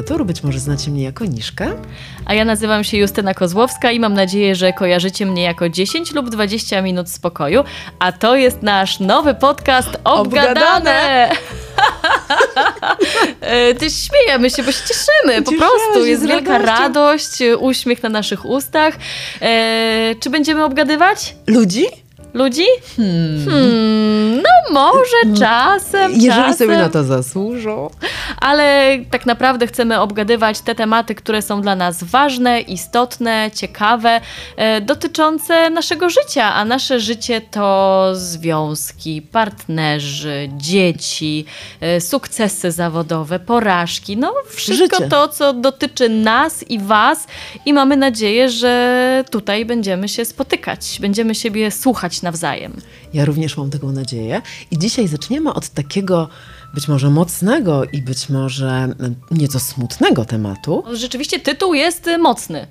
Wiator. Być może znacie mnie jako Niszkę. A ja nazywam się Justyna Kozłowska i mam nadzieję, że kojarzycie mnie jako 10 lub 20 minut spokoju. A to jest nasz nowy podcast Obgadane. Obgadane. Ty śmiejemy się, bo się cieszymy. Po prostu jest wielka radość, uśmiech na naszych ustach. E, czy będziemy obgadywać? Ludzi? Ludzi? Hmm. Hmm, no może hmm. czasem. Jeżeli czasem. sobie na to zasłużą. Ale tak naprawdę chcemy obgadywać te tematy, które są dla nas ważne, istotne, ciekawe, e, dotyczące naszego życia. A nasze życie to związki, partnerzy, dzieci, e, sukcesy zawodowe, porażki. No wszystko życie. to, co dotyczy nas i Was. I mamy nadzieję, że tutaj będziemy się spotykać, będziemy siebie słuchać nawzajem. Ja również mam taką nadzieję. I dzisiaj zaczniemy od takiego być może mocnego i być może nieco smutnego tematu. Rzeczywiście tytuł jest mocny.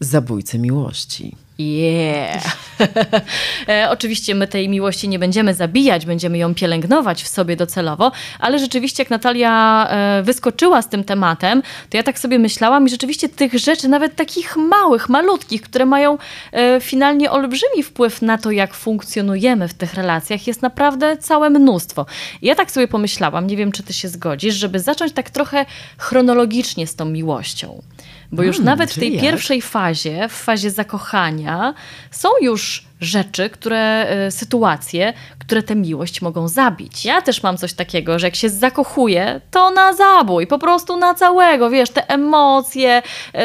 Zabójcy miłości. Yeah. e, oczywiście my tej miłości nie będziemy zabijać, będziemy ją pielęgnować w sobie docelowo, ale rzeczywiście jak Natalia e, wyskoczyła z tym tematem, to ja tak sobie myślałam i rzeczywiście tych rzeczy, nawet takich małych, malutkich, które mają e, finalnie olbrzymi wpływ na to, jak funkcjonujemy w tych relacjach, jest naprawdę całe mnóstwo. I ja tak sobie pomyślałam, nie wiem czy ty się zgodzisz, żeby zacząć tak trochę chronologicznie z tą miłością. Bo już hmm, nawet w tej jak? pierwszej fazie, w fazie zakochania, są już rzeczy, które, y, sytuacje, które tę miłość mogą zabić. Ja też mam coś takiego, że jak się zakochuję, to na zabój, po prostu na całego, wiesz, te emocje, yy,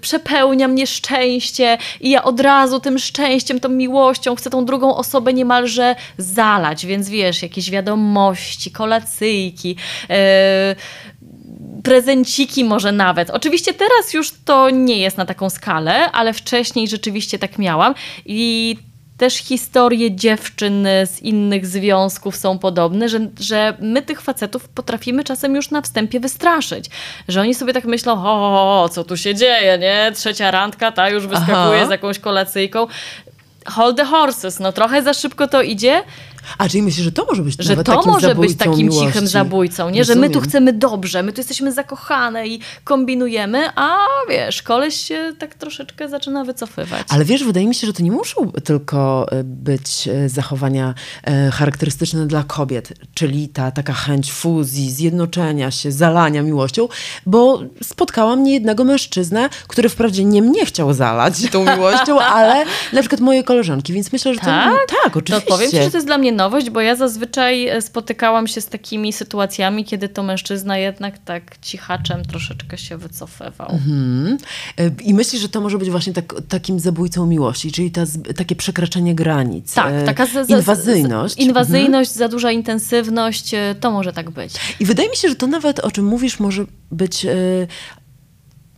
przepełnia mnie szczęście i ja od razu tym szczęściem, tą miłością chcę tą drugą osobę niemalże zalać, więc wiesz, jakieś wiadomości, kolacyjki, yy, prezenciki może nawet. Oczywiście teraz już to nie jest na taką skalę, ale wcześniej rzeczywiście tak miałam i też historie dziewczyn z innych związków są podobne, że, że my tych facetów potrafimy czasem już na wstępie wystraszyć. Że oni sobie tak myślą, o, co tu się dzieje, nie? Trzecia randka, ta już wyskakuje Aha. z jakąś kolacyjką. Hold the horses, no trochę za szybko to idzie, a czyli myślisz, że to może być Że to może być takim miłości. cichym zabójcą, nie? Że my tu chcemy dobrze, my tu jesteśmy zakochane i kombinujemy, a wiesz, koleś się tak troszeczkę zaczyna wycofywać. Ale wiesz, wydaje mi się, że to nie muszą tylko e, być e, zachowania e, charakterystyczne dla kobiet, czyli ta taka chęć fuzji, zjednoczenia się, zalania miłością, bo spotkałam niejednego mężczyznę, który wprawdzie nie mnie chciał zalać tą miłością, ale na przykład moje koleżanki, więc myślę, że to tak, tak oczywiście. To powiem ci, że to jest dla mnie nowość, bo ja zazwyczaj e, spotykałam się z takimi sytuacjami, kiedy to mężczyzna jednak tak cichaczem troszeczkę się wycofywał. Mhm. E, I myślisz, że to może być właśnie tak, takim zabójcą miłości, czyli ta, takie przekraczanie granic. Tak, e, taka za, za, inwazyjność. inwazyjność, mhm. za duża intensywność, to może tak być. I wydaje mi się, że to nawet o czym mówisz może być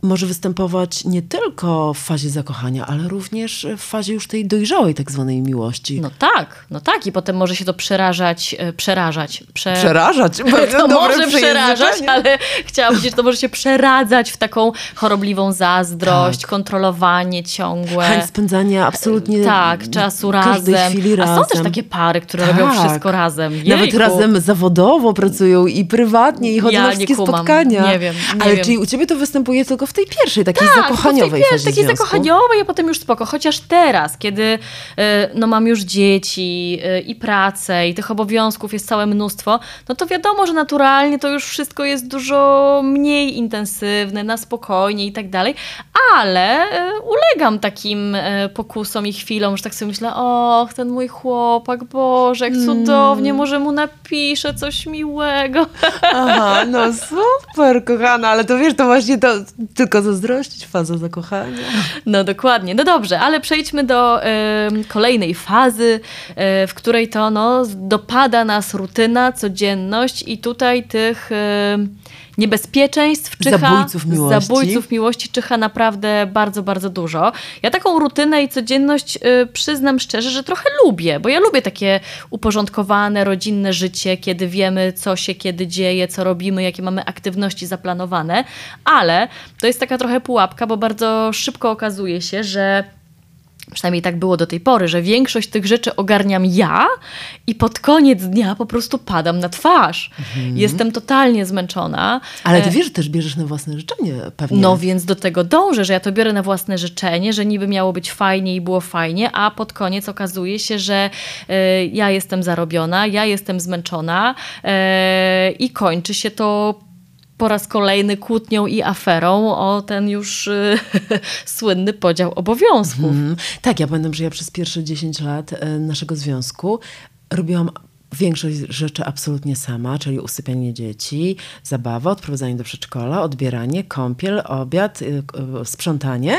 może występować nie tylko w fazie zakochania, ale również w fazie już tej dojrzałej tak zwanej miłości. No tak, no tak i potem może się to przerażać, e, przerażać. Prze... Przerażać? to może przerażać, ale chciałam powiedzieć, że to może się przeradzać w taką chorobliwą zazdrość, tak. kontrolowanie ciągłe. Chęć spędzania absolutnie Tak, czasu razem. Chwili razem. A są też takie pary, które tak. robią wszystko razem. Jejku. Nawet razem zawodowo pracują i prywatnie i chodzą ja na wszystkie spotkania. Nie wiem, nie Ale wiem. czyli u ciebie to występuje tylko w tej pierwszej, takiej tak, zakochaniowej tej pierwszej, takiej zakochaniowej, a potem już spoko. Chociaż teraz, kiedy e, no, mam już dzieci e, i pracę i tych obowiązków jest całe mnóstwo, no to wiadomo, że naturalnie to już wszystko jest dużo mniej intensywne, na spokojnie i tak dalej, ale e, ulegam takim pokusom i chwilom, że tak sobie myślę, och, ten mój chłopak, Boże, jak cudownie, mm. może mu napiszę coś miłego. Aha, no super, kochana, ale to wiesz, to właśnie to, tylko zazdrościć, faza zakochania. No dokładnie. No dobrze, ale przejdźmy do y, kolejnej fazy, y, w której to no, dopada nas rutyna, codzienność i tutaj tych... Y, niebezpieczeństw czyha, zabójców miłości. zabójców miłości czyha naprawdę bardzo, bardzo dużo. Ja taką rutynę i codzienność y, przyznam szczerze, że trochę lubię, bo ja lubię takie uporządkowane, rodzinne życie, kiedy wiemy, co się kiedy dzieje, co robimy, jakie mamy aktywności zaplanowane, ale to jest taka trochę pułapka, bo bardzo szybko okazuje się, że przynajmniej tak było do tej pory, że większość tych rzeczy ogarniam ja i pod koniec dnia po prostu padam na twarz. Mhm. Jestem totalnie zmęczona. Ale ty e, wiesz, że też bierzesz na własne życzenie pewnie. No więc do tego dążę, że ja to biorę na własne życzenie, że niby miało być fajnie i było fajnie, a pod koniec okazuje się, że y, ja jestem zarobiona, ja jestem zmęczona y, i kończy się to po raz kolejny kłótnią i aferą o ten już y, słynny podział obowiązków. Mm, tak, ja pamiętam, że ja przez pierwsze 10 lat y, naszego związku robiłam większość rzeczy absolutnie sama, czyli usypianie dzieci, zabawa, odprowadzanie do przedszkola, odbieranie, kąpiel, obiad, y, sprzątanie.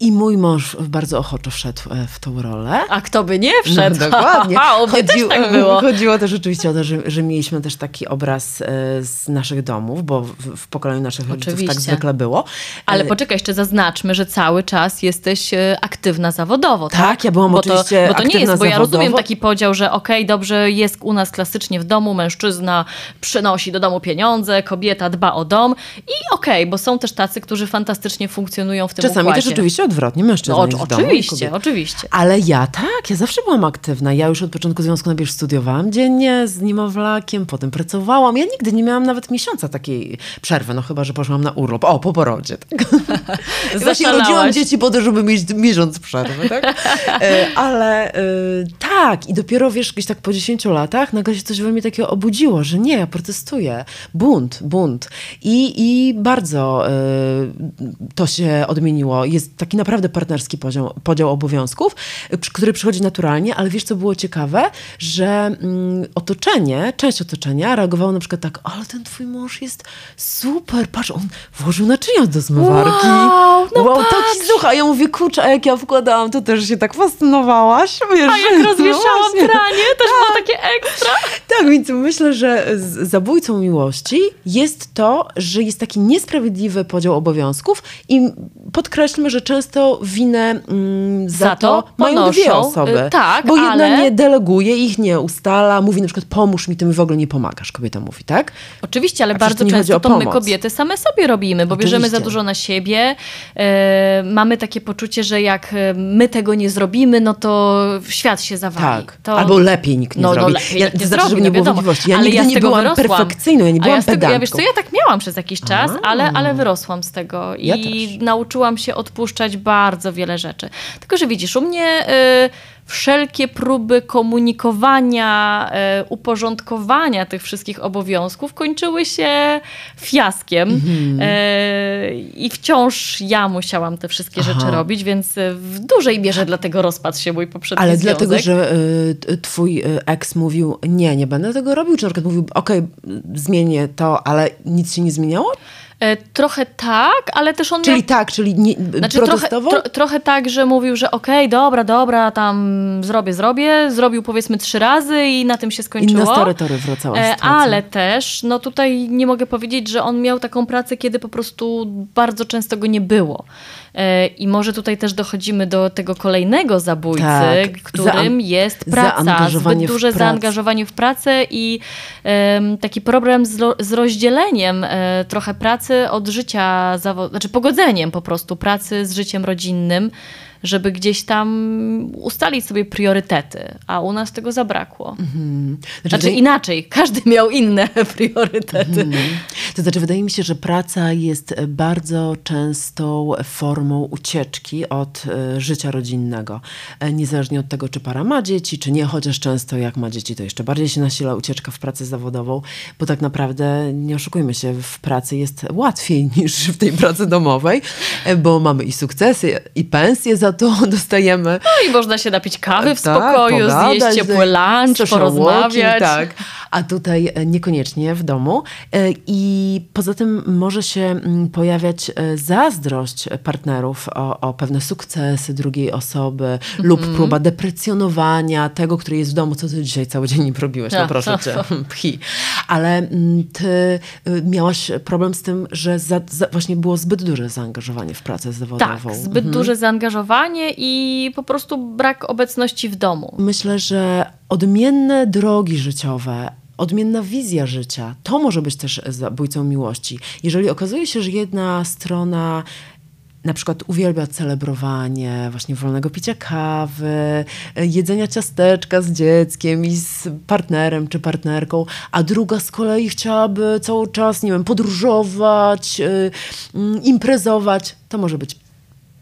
I mój mąż bardzo ochoczo wszedł e, w tą rolę. A kto by nie wszedł? No, dokładnie. A, Chodziło, też tak było. Chodziło też rzeczywiście o to, że, że, mieliśmy też taki obraz e, z naszych domów, bo w, w pokoleniu naszych rodziców tak zwykle było. Ale e, poczekaj, jeszcze zaznaczmy, że cały czas jesteś aktywna zawodowo, tak? Tak, ja byłam bo oczywiście to, Bo to nie jest, bo ja rozumiem taki podział, że okej, okay, dobrze, jest u nas klasycznie w domu, mężczyzna przynosi do domu pieniądze, kobieta dba o dom i okej, okay, bo są też tacy, którzy fantastycznie funkcjonują w tym Czasami układzie. też oczywiście odwrotnie. Mężczyzna no, jest w domu. Oczywiście, oczywiście. Ale ja tak, ja zawsze byłam aktywna. Ja już od początku związku najpierw studiowałam dziennie z niemowlakiem, potem pracowałam. Ja nigdy nie miałam nawet miesiąca takiej przerwy, no chyba, że poszłam na urlop. O, po porodzie. Tak. Właśnie rodziłam dzieci po to, żeby mieć miesiąc przerwy, tak? E, ale e, tak, i dopiero wiesz, gdzieś tak po 10 latach nagle się coś we mnie takiego obudziło, że nie, ja protestuję. Bunt, bunt. I, i bardzo e, to się odmieniło. Jest taki naprawdę partnerski podział, podział obowiązków, który przychodzi naturalnie, ale wiesz, co było ciekawe? Że mm, otoczenie, część otoczenia reagowało na przykład tak, ale ten twój mąż jest super, patrz, on włożył naczynia do zmywarki. Wow, no wow taki słuchaj, ja mówię, kurczę, a jak ja wkładałam, to też się tak fascynowałaś. Wiesz, a jak rozwieszałam no pranie, też było tak. takie ekstra. Tak, więc myślę, że zabójcą miłości jest to, że jest taki niesprawiedliwy podział obowiązków i podkreślmy, że często winę mm, za, za, to, to mają dwie osoby. Y, tak, bo jedna ale... nie deleguje, ich nie ustala, mówi na przykład pomóż mi, ty mi w ogóle nie pomagasz, kobieta mówi, tak? Oczywiście, ale A bardzo często to my kobiety same sobie robimy, bo Oczywiście. bierzemy za dużo na siebie, e, mamy takie poczucie, że jak e, my tego nie zrobimy, no to świat się zawali. Tak, to... albo lepiej nikt nie no, zrobi. No, lepiej ja, to znaczy, żeby nie było wątpliwości. Ja ale nigdy ja nie byłam wyrosłam. perfekcyjną, ja nie byłam ja pedantką. Ja wiesz co, ja tak miałam przez jakiś czas, ale, ale wyrosłam z tego i ja nauczyłam się odpuszczać bardzo wiele rzeczy. Tylko, że widzisz, u mnie y, wszelkie próby komunikowania, y, uporządkowania tych wszystkich obowiązków kończyły się fiaskiem. Mm-hmm. Y, I wciąż ja musiałam te wszystkie Aha. rzeczy robić, więc w dużej mierze dlatego rozpadł się mój poprzedni Ale związek. dlatego, że twój ex mówił, nie, nie będę tego robił, czy na przykład mówił, okej, okay, zmienię to, ale nic się nie zmieniało? E, trochę tak, ale też on. Czyli miał... tak, czyli nie, znaczy, protestował? Trochę, tro, trochę tak, że mówił, że okej, okay, dobra, dobra, tam zrobię, zrobię. Zrobił powiedzmy trzy razy i na tym się skończyło. Inna story tory wracałaś. E, ale też, no tutaj nie mogę powiedzieć, że on miał taką pracę, kiedy po prostu bardzo często go nie było. E, I może tutaj też dochodzimy do tego kolejnego zabójcy, tak. którym jest praca, zbyt duże zaangażowanie w pracę i um, taki problem z, z rozdzieleniem e, trochę pracy od życia, znaczy pogodzeniem po prostu pracy z życiem rodzinnym żeby gdzieś tam ustalić sobie priorytety, a u nas tego zabrakło. Mhm. Znaczy, znaczy inaczej, każdy miał inne priorytety. Mhm. To znaczy wydaje mi się, że praca jest bardzo częstą formą ucieczki od y, życia rodzinnego. E, niezależnie od tego, czy para ma dzieci, czy nie, chociaż często jak ma dzieci, to jeszcze bardziej się nasila ucieczka w pracę zawodową, bo tak naprawdę, nie oszukujmy się, w pracy jest łatwiej niż w tej pracy domowej, e, bo mamy i sukcesy, i pensje za za to dostajemy. No i można się napić kawy w tak, spokoju, pogadać, zjeść ciepły lunch, porozmawiać. Tak, a tutaj e, niekoniecznie w domu. E, I poza tym może się mm, pojawiać e, zazdrość partnerów o, o pewne sukcesy drugiej osoby mm -hmm. lub mhm. próba deprecjonowania tego, który jest w domu. Co ty dzisiaj cały dzień nie robiłeś? No proszę cię, pchi. Ale mm, ty miałaś problem z tym, że za, za, właśnie było zbyt duże zaangażowanie w pracę zawodową. Tak, zbyt mhm. duże zaangażowanie i po prostu brak obecności w domu. Myślę, że odmienne drogi życiowe, odmienna wizja życia, to może być też zabójcą miłości. Jeżeli okazuje się, że jedna strona na przykład uwielbia celebrowanie właśnie wolnego picia kawy, jedzenia ciasteczka z dzieckiem i z partnerem czy partnerką, a druga z kolei chciałaby cały czas, nie wiem, podróżować, yy, imprezować. To może być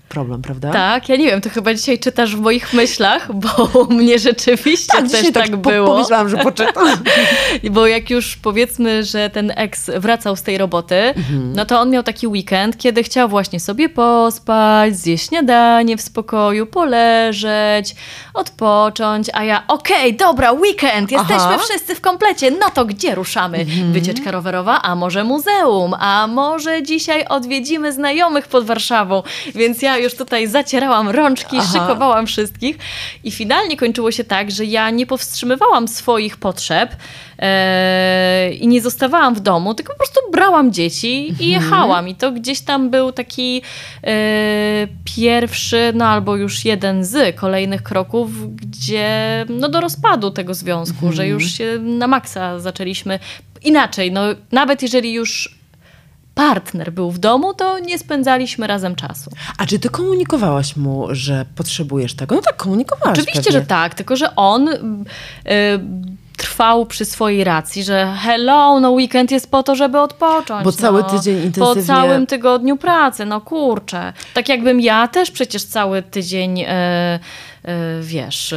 problem, prawda? Tak, ja nie wiem, to chyba dzisiaj czytasz w moich myślach, bo u mnie rzeczywiście tak, też tak, tak było. Po, pomyślałam, że poczytam. bo jak już powiedzmy, że ten ex wracał z tej roboty, mhm. no to on miał taki weekend, kiedy chciał właśnie sobie pospać, zjeść śniadanie w spokoju, poleżeć, odpocząć, a ja okej, okay, dobra, weekend, jesteśmy Aha. wszyscy w komplecie, no to gdzie ruszamy? Mhm. Wycieczka rowerowa, a może muzeum, a może dzisiaj odwiedzimy znajomych pod Warszawą, więc ja już tutaj zacierałam rączki, Aha. szykowałam wszystkich i finalnie kończyło się tak, że ja nie powstrzymywałam swoich potrzeb e, i nie zostawałam w domu, tylko po prostu brałam dzieci mhm. i jechałam. I to gdzieś tam był taki e, pierwszy, no albo już jeden z kolejnych kroków, gdzie no do rozpadu tego związku, mhm. że już się na maksa zaczęliśmy inaczej. No, nawet jeżeli już partner był w domu, to nie spędzaliśmy razem czasu. A czy ty komunikowałaś mu, że potrzebujesz tego? No tak, komunikowałaś. Oczywiście, pewnie. że tak, tylko że on. Yy, trwał przy swojej racji, że hello, no weekend jest po to, żeby odpocząć. Bo cały no, tydzień intensywnie... Po całym tygodniu pracy, no kurczę. Tak jakbym ja też przecież cały tydzień, yy, yy, wiesz...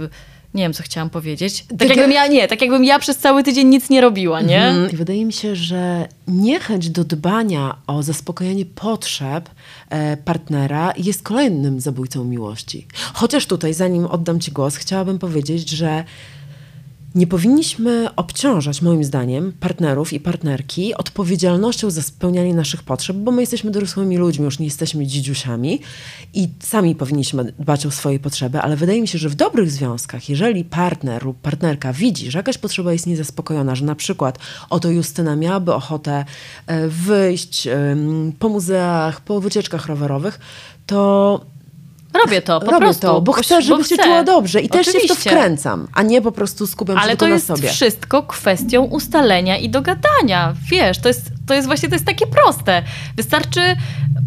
Yy, nie wiem, co chciałam powiedzieć. Tak, jakbym ja, nie, tak jakbym ja przez cały tydzień nic nie robiła, nie? Mhm. Wydaje mi się, że niechęć do dbania o zaspokojenie potrzeb e, partnera jest kolejnym zabójcą miłości. Chociaż tutaj, zanim oddam Ci głos, chciałabym powiedzieć, że nie powinniśmy obciążać, moim zdaniem, partnerów i partnerki odpowiedzialnością za spełnianie naszych potrzeb, bo my jesteśmy dorosłymi ludźmi, już nie jesteśmy dzidziusiami i sami powinniśmy dbać o swoje potrzeby, ale wydaje mi się, że w dobrych związkach, jeżeli partner lub partnerka widzi, że jakaś potrzeba jest niezaspokojona, że na przykład oto Justyna miałaby ochotę e, wyjść po muzeach, po wycieczkach rowerowych, to Robię to, po Robię prostu. to, bo chcę, żebyś się czuła dobrze i Oczywiście. też się w to wkręcam, a nie po prostu skupiam Ale się to na jest sobie. wszystko kwestią ustalenia i dogadania. Wiesz, to jest, to jest właśnie to jest takie proste. Wystarczy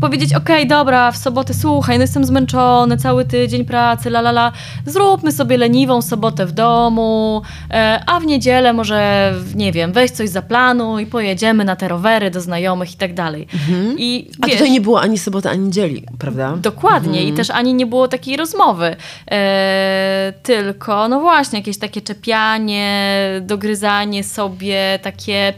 powiedzieć, okej, okay, dobra, w sobotę słuchaj, no jestem zmęczony, cały tydzień pracy, la la la, zróbmy sobie leniwą sobotę w domu, e, a w niedzielę może, nie wiem, weź coś za planu i pojedziemy na te rowery do znajomych i tak dalej. Mhm. I, wiesz, a tutaj nie było ani soboty, ani niedzieli, prawda? Dokładnie mhm. i też ani nie było takiej rozmowy, e, tylko no właśnie jakieś takie czepianie, dogryzanie sobie, takie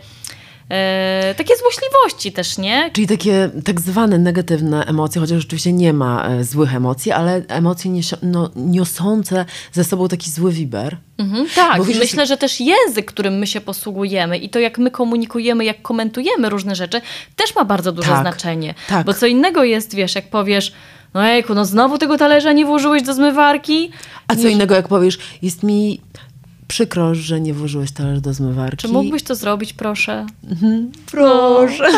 e, takie złośliwości też, nie? Czyli takie tak zwane negatywne emocje, chociaż oczywiście nie ma e, złych emocji, ale emocje no, niosące ze sobą taki zły wiber. Mhm, tak, Bo myślę, że też język, którym my się posługujemy i to, jak my komunikujemy, jak komentujemy różne rzeczy, też ma bardzo duże tak, znaczenie. Tak. Bo co innego jest, wiesz, jak powiesz, no ejku, no znowu tego talerza nie włożyłeś do zmywarki? A co innego, jak powiesz, jest mi przykro, że nie włożyłeś talerz do zmywarki. Czy mógłbyś to zrobić, proszę? Mhm. Proszę.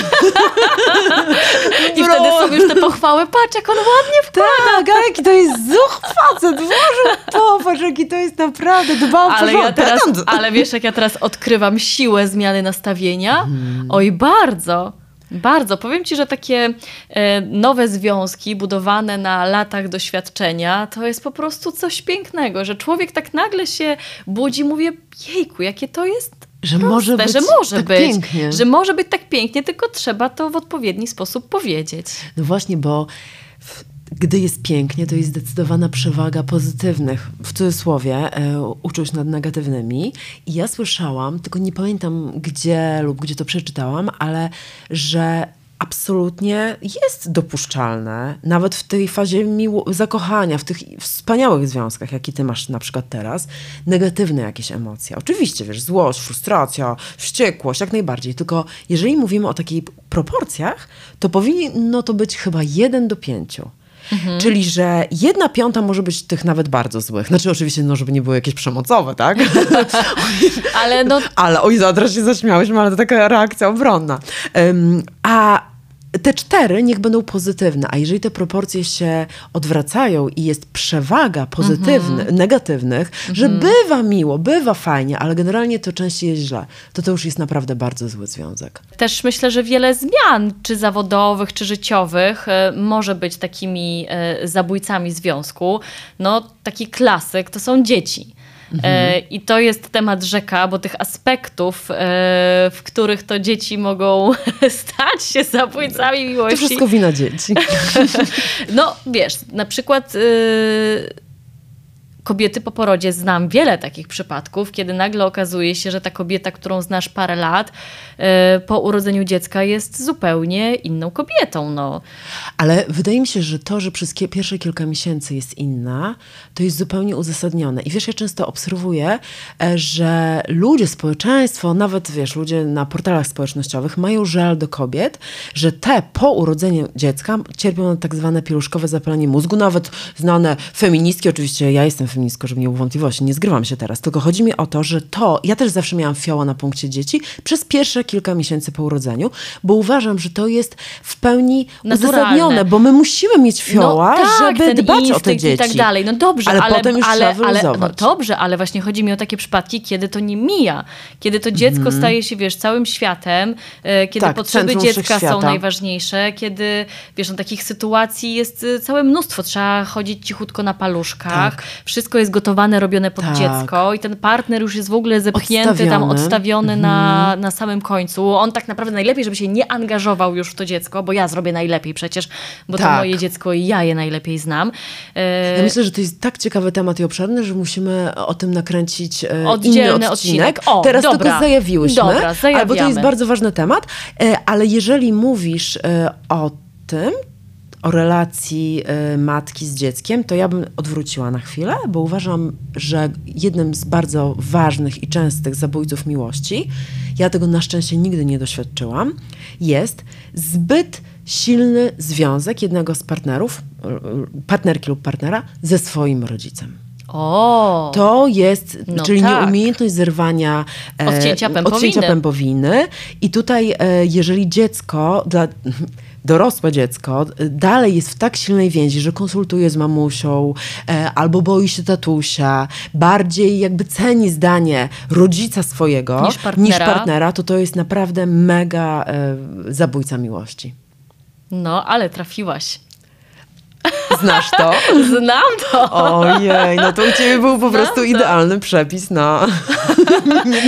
I wtedy są już te pochwały. Patrz, jak on ładnie wkłada. Tak, jaki to jest zuch facet. Włożył, popatrz, jaki to jest naprawdę dbał ale ja teraz, Ale wiesz, jak ja teraz odkrywam siłę zmiany nastawienia? Hmm. Oj, bardzo. Bardzo. Powiem Ci, że takie e, nowe związki budowane na latach doświadczenia to jest po prostu coś pięknego, że człowiek tak nagle się budzi, mówię, jejku, jakie to jest że proste, może być, że może tak być, pięknie. że może być tak pięknie, tylko trzeba to w odpowiedni sposób powiedzieć. No właśnie, bo gdy jest pięknie, to jest zdecydowana przewaga pozytywnych, w cudzysłowie, e, uczuć nad negatywnymi. I ja słyszałam, tylko nie pamiętam gdzie lub gdzie to przeczytałam, ale że absolutnie jest dopuszczalne, nawet w tej fazie miło- zakochania, w tych wspaniałych związkach, jaki ty masz na przykład teraz, negatywne jakieś emocje. Oczywiście, wiesz, złość, frustracja, wściekłość, jak najbardziej. Tylko jeżeli mówimy o takich proporcjach, to powinno to być chyba jeden do pięciu. Mhm. Czyli, że jedna piąta może być tych nawet bardzo złych. Znaczy oczywiście, no, żeby nie były jakieś przemocowe, tak? ale no... Ale oj, zaraz się zaśmiałyśmy, ale to taka reakcja obronna. Um, a te cztery niech będą pozytywne, a jeżeli te proporcje się odwracają i jest przewaga pozytywnych, Mhm. negatywnych, że bywa miło, bywa fajnie, ale generalnie to częściej jest źle, to to już jest naprawdę bardzo zły związek. Też myślę, że wiele zmian, czy zawodowych, czy życiowych, e, może być takimi e, zabójcami związku. No, taki klasyk to są dzieci. E, I to jest temat rzeka, bo tych aspektów, e, w których to dzieci mogą stać się zabójcami To miłości. wszystko wina dzieci. No wiesz, na przykład y, kobiety po porodzie znam wiele takich przypadków, kiedy nagle okazuje się, że ta kobieta, którą znasz parę lat, y, po urodzeniu dziecka jest zupełnie inną kobietą. No. Ale wydaje mi się, że to, że przez pierwsze kilka miesięcy jest inna, to jest zupełnie uzasadnione. I wiesz, ja często obserwuję, e, że ludzie, społeczeństwo, nawet wiesz, ludzie na portalach społecznościowych mają żal do kobiet, że te po urodzeniu dziecka cierpią na tak zwane pieluszkowe zapalenie mózgu, nawet znane feministki, oczywiście ja jestem feministką, żeby nie było wątpliwości, nie zgrywam się teraz, tylko chodzi mi o to, że to, ja też zawsze miałam fioła na punkcie dzieci przez pierwsze kilka miesięcy po urodzeniu, bo uważam, że to jest w pełni Naturalne. uzasadnione, bo my musimy mieć fioła, no, tak, żeby dbać o te dzieci. I tak dalej. No dobrze, ale, ale, potem już ale, trzeba ale, no dobrze, ale właśnie chodzi mi o takie przypadki, kiedy to nie mija. Kiedy to dziecko staje się, wiesz, całym światem, e, kiedy Mhm. Tak, potrzeby dziecka są najważniejsze, kiedy, wiesz, no, takich sytuacji jest e, całe mnóstwo. Trzeba chodzić cichutko na paluszkach. Tak. Wszystko jest gotowane, robione pod Tak. dziecko i ten partner już jest w ogóle zepchnięty, tam Odstawiony. Mhm. odstawiony na, na samym końcu. On tak naprawdę najlepiej, żeby się nie angażował już w to dziecko, bo ja zrobię najlepiej przecież, bo to Tak. moje dziecko i ja je najlepiej znam. E, Ja myślę, że to jest tak ciekawy temat i obszerny, że musimy o tym nakręcić e, Oddzielny inny odcinek. odcinek. O, Teraz dobra. tylko zajawiłyśmy, Dobra, albo to jest bardzo ważny temat, e, ale jeżeli mówisz o tym, o relacji e, matki z dzieckiem, to ja bym odwróciła na chwilę, bo uważam, że jednym z bardzo ważnych i częstych zabójców miłości, ja tego na szczęście nigdy nie doświadczyłam, jest zbyt silny związek jednego z partnerów, e, e, partnerki lub partnera ze swoim rodzicem. O, To jest, No czyli tak. nieumiejętność zerwania e, Odcięcia pępowiny. odcięcia pępowiny. I tutaj, e, jeżeli dziecko, dla, dorosłe dziecko, e, dalej jest w tak silnej więzi, że konsultuje z mamusią, e, albo boi się tatusia, bardziej jakby ceni zdanie rodzica swojego Niż partnera. partnera, to to jest naprawdę mega e, zabójca miłości. no ale trafiłaś. Znasz to? Znam to. Ojej, no to u ciebie był po Znam prostu to. idealny przepis na...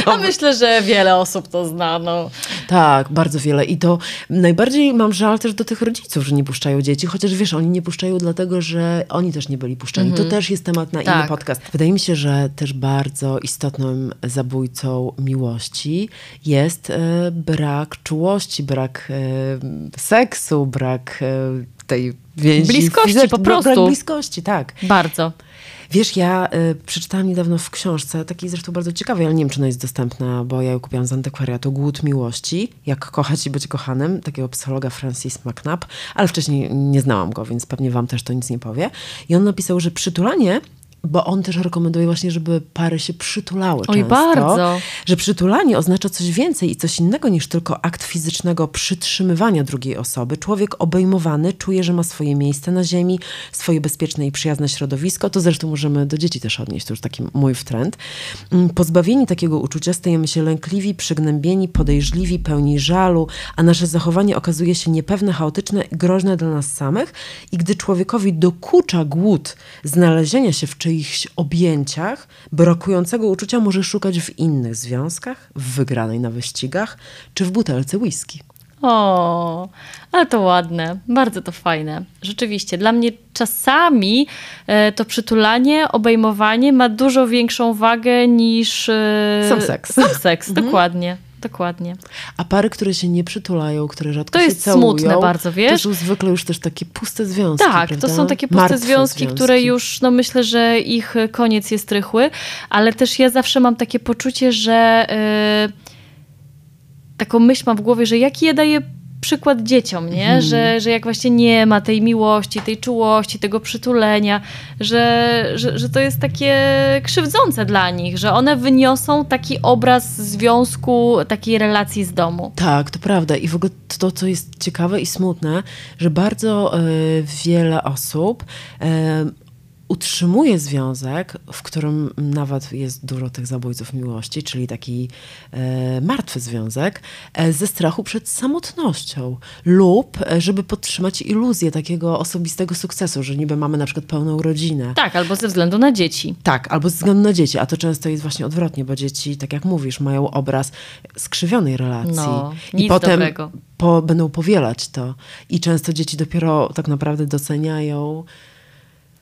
A myślę, że wiele osób to zna. No. Tak, bardzo wiele. I to najbardziej mam żal też do tych rodziców, że nie puszczają dzieci, chociaż wiesz, oni nie puszczają dlatego, że oni też nie byli puszczani. To też jest temat na inny Tak. podcast. Wydaje mi się, że też bardzo istotnym zabójcą miłości jest e, brak czułości, brak e, seksu, brak e, tej więzi. Bliskości, po prostu. Brak bliskości, tak. Bardzo. Wiesz, ja y, przeczytałam niedawno w książce, takiej zresztą bardzo ciekawej, ale nie wiem, czy ona jest dostępna, bo ja ją kupiłam z antykwariatu, Głód Miłości, Jak kochać i być kochanym, takiego psychologa Francis McNabb, ale wcześniej nie znałam go, więc pewnie wam też to nic nie powie. I on napisał, że przytulanie bo on też rekomenduje właśnie, żeby pary się przytulały Oj, często. bardzo. Że przytulanie oznacza coś więcej i coś innego niż tylko akt fizycznego przytrzymywania drugiej osoby. Człowiek obejmowany czuje, że ma swoje miejsce na ziemi, swoje bezpieczne i przyjazne środowisko. To zresztą możemy do dzieci też odnieść, to już taki mój wtręt. Mm, Pozbawieni takiego uczucia stajemy się lękliwi, przygnębieni, podejrzliwi, pełni żalu, a nasze zachowanie okazuje się niepewne, chaotyczne i groźne dla nas samych. I gdy człowiekowi dokucza głód znalezienia się w czyichś objęciach, brakującego uczucia może szukać w innych związkach, w wygranej na wyścigach czy w butelce whisky. O, ale to ładne, bardzo to fajne. Rzeczywiście, dla mnie czasami e, to przytulanie, obejmowanie ma dużo większą wagę niż e, Sam seks. Sam seks, dokładnie. Dokładnie. A pary, które się nie przytulają, które rzadko To się jest całują, smutne bardzo, wiesz? To są zwykle już też takie puste związki, Tak, prawda? to są takie puste Martwe związki, które już, no myślę, że ich koniec jest rychły, ale też ja zawsze mam takie poczucie, że yy, taką myśl mam w głowie, że jaki ja daję przykład dzieciom, nie? Że, że jak właśnie nie ma tej miłości, tej czułości, tego przytulenia, że, że, że to jest takie krzywdzące dla nich, że one wyniosą taki obraz związku, takiej relacji z domu. Tak, to prawda. I w ogóle to, co jest ciekawe i smutne, że bardzo e, wiele osób e, utrzymuje związek, w którym nawet jest dużo tych zabójców miłości, czyli taki e, martwy związek, e, ze strachu przed samotnością lub e, żeby podtrzymać iluzję takiego osobistego sukcesu, że niby mamy na przykład pełną rodzinę. Tak, albo ze względu na dzieci. Tak, albo ze względu na dzieci, a to często jest właśnie odwrotnie, bo dzieci, tak jak mówisz, mają obraz skrzywionej relacji. No, I potem dobrego. Po, będą powielać to. I często dzieci dopiero tak naprawdę doceniają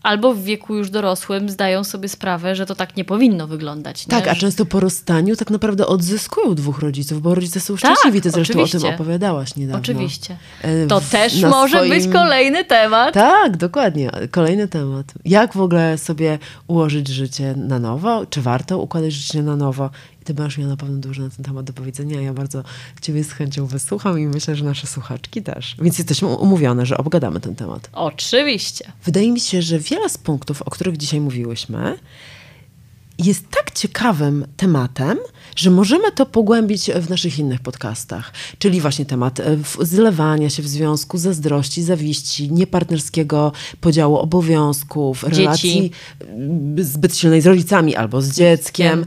Albo w wieku już dorosłym zdają sobie sprawę, że to tak nie powinno wyglądać. Nie? Tak, a często po rozstaniu tak naprawdę odzyskują dwóch rodziców, bo rodzice są szczęśliwi. Ty zresztą oczywiście. o tym opowiadałaś niedawno. Oczywiście. E, To w- też może swoim- być kolejny temat. Tak, dokładnie. Kolejny temat. Jak w ogóle sobie ułożyć życie na nowo? Czy warto układać życie na nowo? Ty masz ja na pewno dużo na ten temat do powiedzenia. Ja bardzo ciebie z chęcią wysłucham i myślę, że nasze słuchaczki też. Więc jesteśmy umówione, że obgadamy ten temat. Oczywiście. Wydaje mi się, że wiele z punktów, o których dzisiaj mówiłyśmy, jest tak ciekawym tematem, że możemy to pogłębić w naszych innych podcastach. Czyli właśnie temat e, zlewania się w związku, zazdrości, zawiści, niepartnerskiego podziału obowiązków, Dzieci. relacji zbyt silnej z rodzicami albo z dzieckiem.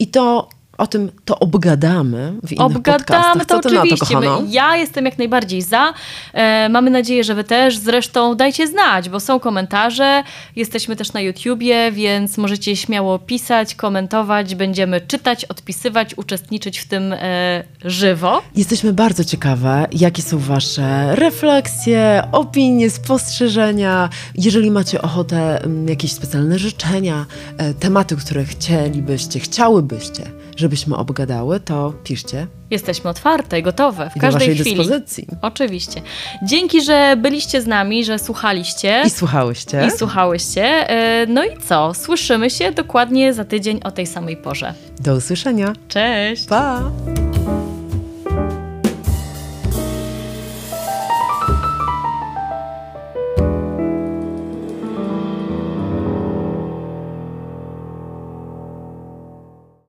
I to o tym to obgadamy w innych Obgadamy to na to, oczywiście. kochano? My- ja jestem jak najbardziej za. E, mamy nadzieję, że wy też. Zresztą dajcie znać, bo są komentarze. Jesteśmy też na YouTubie, więc możecie śmiało pisać, komentować. Będziemy czytać, odpisywać, uczestniczyć w tym e, żywo. Jesteśmy bardzo ciekawe, jakie są Wasze refleksje, opinie, spostrzeżenia. Jeżeli macie ochotę, mm, jakieś specjalne życzenia, e, tematy, które chcielibyście, chciałybyście, żebyśmy obgadały, to piszcie Jesteśmy otwarte i gotowe w i do każdej Waszej chwili. dyspozycji. Oczywiście. Dzięki, że byliście z nami, że słuchaliście. I słuchałyście. I słuchałyście. E, No i co? Słyszymy się dokładnie za tydzień o tej samej porze. Do usłyszenia. Cześć! Pa!